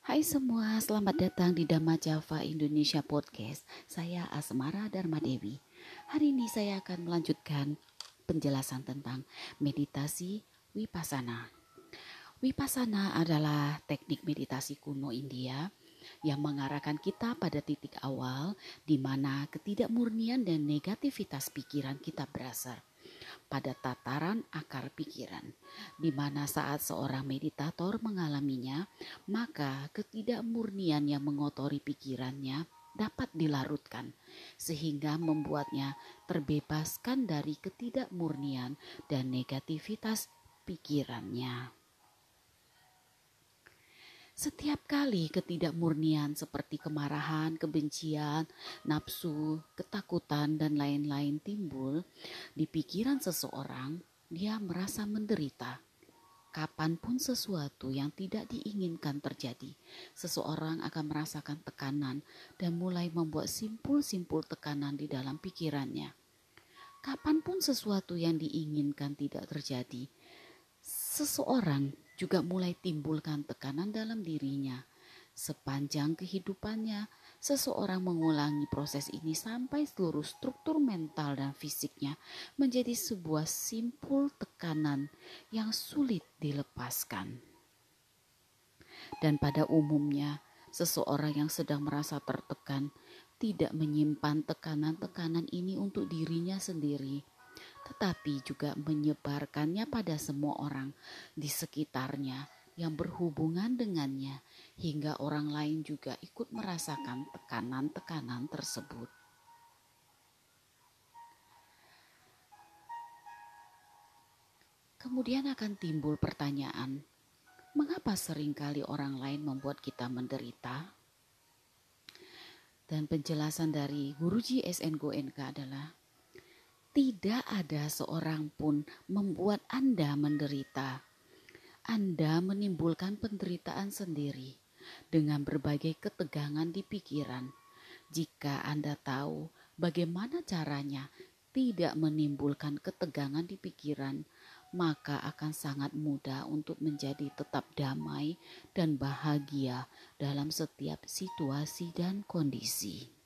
Hai semua, selamat datang di Dhamma Java Indonesia Podcast. Saya Asmara Dharma Dewi. Hari ini saya akan melanjutkan penjelasan tentang meditasi Vipassana. Vipassana adalah teknik meditasi kuno India yang mengarahkan kita pada titik awal di mana ketidakmurnian dan negativitas pikiran kita berasal pada tataran akar pikiran, di mana saat seorang meditator mengalaminya, maka ketidakmurnian yang mengotori pikirannya dapat dilarutkan, sehingga membuatnya terbebaskan dari ketidakmurnian dan negativitas pikirannya. Setiap kali ketidakmurnian seperti kemarahan, kebencian, nafsu, ketakutan, dan lain-lain timbul di pikiran seseorang, dia merasa menderita. Kapan pun sesuatu yang tidak diinginkan terjadi, seseorang akan merasakan tekanan dan mulai membuat simpul-simpul tekanan di dalam pikirannya. Kapan pun sesuatu yang diinginkan tidak terjadi, seseorang juga mulai timbulkan tekanan dalam dirinya. Sepanjang kehidupannya, seseorang mengulangi proses ini sampai seluruh struktur mental dan fisiknya menjadi sebuah simpul tekanan yang sulit dilepaskan. Dan pada umumnya, seseorang yang sedang merasa tertekan tidak menyimpan tekanan-tekanan ini untuk dirinya sendiri, tetapi juga menyebarkannya pada semua orang di sekitarnya yang berhubungan dengannya, hingga orang lain juga ikut merasakan tekanan-tekanan tersebut. Kemudian akan timbul pertanyaan, mengapa sering kali orang lain membuat kita menderita? Dan penjelasan dari Guruji SN adalah tidak ada seorang pun membuat Anda menderita. Anda menimbulkan penderitaan sendiri dengan berbagai ketegangan di pikiran. Jika Anda tahu bagaimana caranya tidak menimbulkan ketegangan di pikiran, maka akan sangat mudah untuk menjadi tetap damai dan bahagia dalam setiap situasi dan kondisi.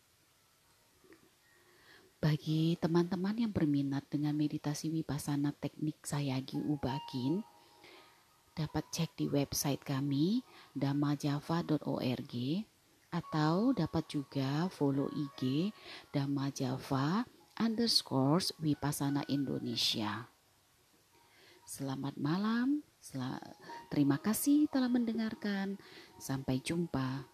Bagi teman-teman yang berminat dengan meditasi vipassana teknik Sayagi Ubakin, dapat cek di website kami damajava.org atau dapat juga follow IG Damajava underscore Vipassana Indonesia. Selamat malam, sel terima kasih telah mendengarkan. Sampai jumpa.